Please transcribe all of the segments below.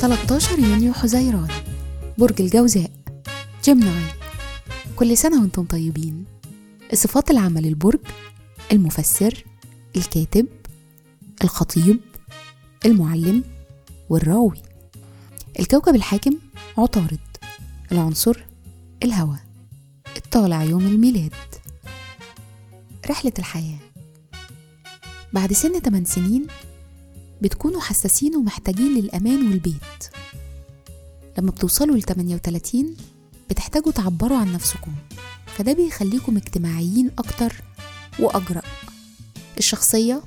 13 يونيو حزيران برج الجوزاء. جيمناي كل سنة وأنتم طيبين. صفات العمل البرج المفسر الكاتب الخطيب المعلم والراوي. الكوكب الحاكم عطارد العنصر الهواء. الطالع يوم الميلاد. رحلة الحياة. بعد سن 8 سنين بتكونوا حساسين ومحتاجين للأمان والبيت. لما بتوصلوا ل 38 بتحتاجوا تعبروا عن نفسكم. فده بيخليكم اجتماعيين أكتر وأجرأ. الشخصية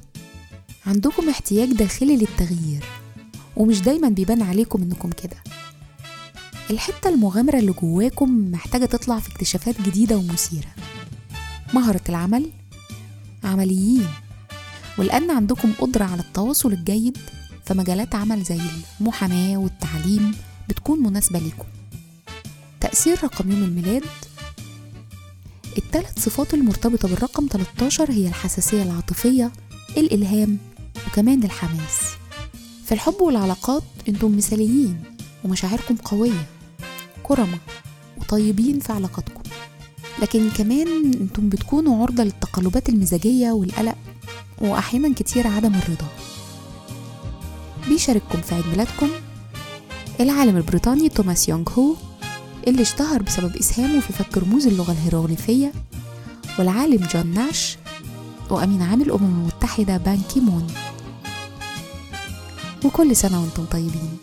عندكم احتياج داخلي للتغيير ومش دايما بيبان عليكم إنكم كده. الحتة المغامرة اللي جواكم محتاجة تطلع في اكتشافات جديدة ومثيرة. مهرة العمل عمليين. ولأن عندكم قدرة على التواصل الجيد فمجالات عمل زي المحاماة والتعليم بتكون مناسبة لكم تأثير رقم يوم الميلاد الثلاث صفات المرتبطة بالرقم 13 هي الحساسية العاطفية الإلهام وكمان الحماس. في الحب والعلاقات أنتم مثاليين ومشاعركم قوية كرمة وطيبين في علاقاتكم. لكن كمان أنتم بتكونوا عرضة للتقلبات المزاجية والقلق وأحيانا كتير عدم الرضا. بيشارككم في عيد ميلادكم العالم البريطاني توماس يونغ هو اللي اشتهر بسبب إسهامه في فك رموز اللغة الهيروغليفية والعالم جون ناش وأمين عام الأمم المتحدة بان كيمون وكل سنة وأنتم طيبين.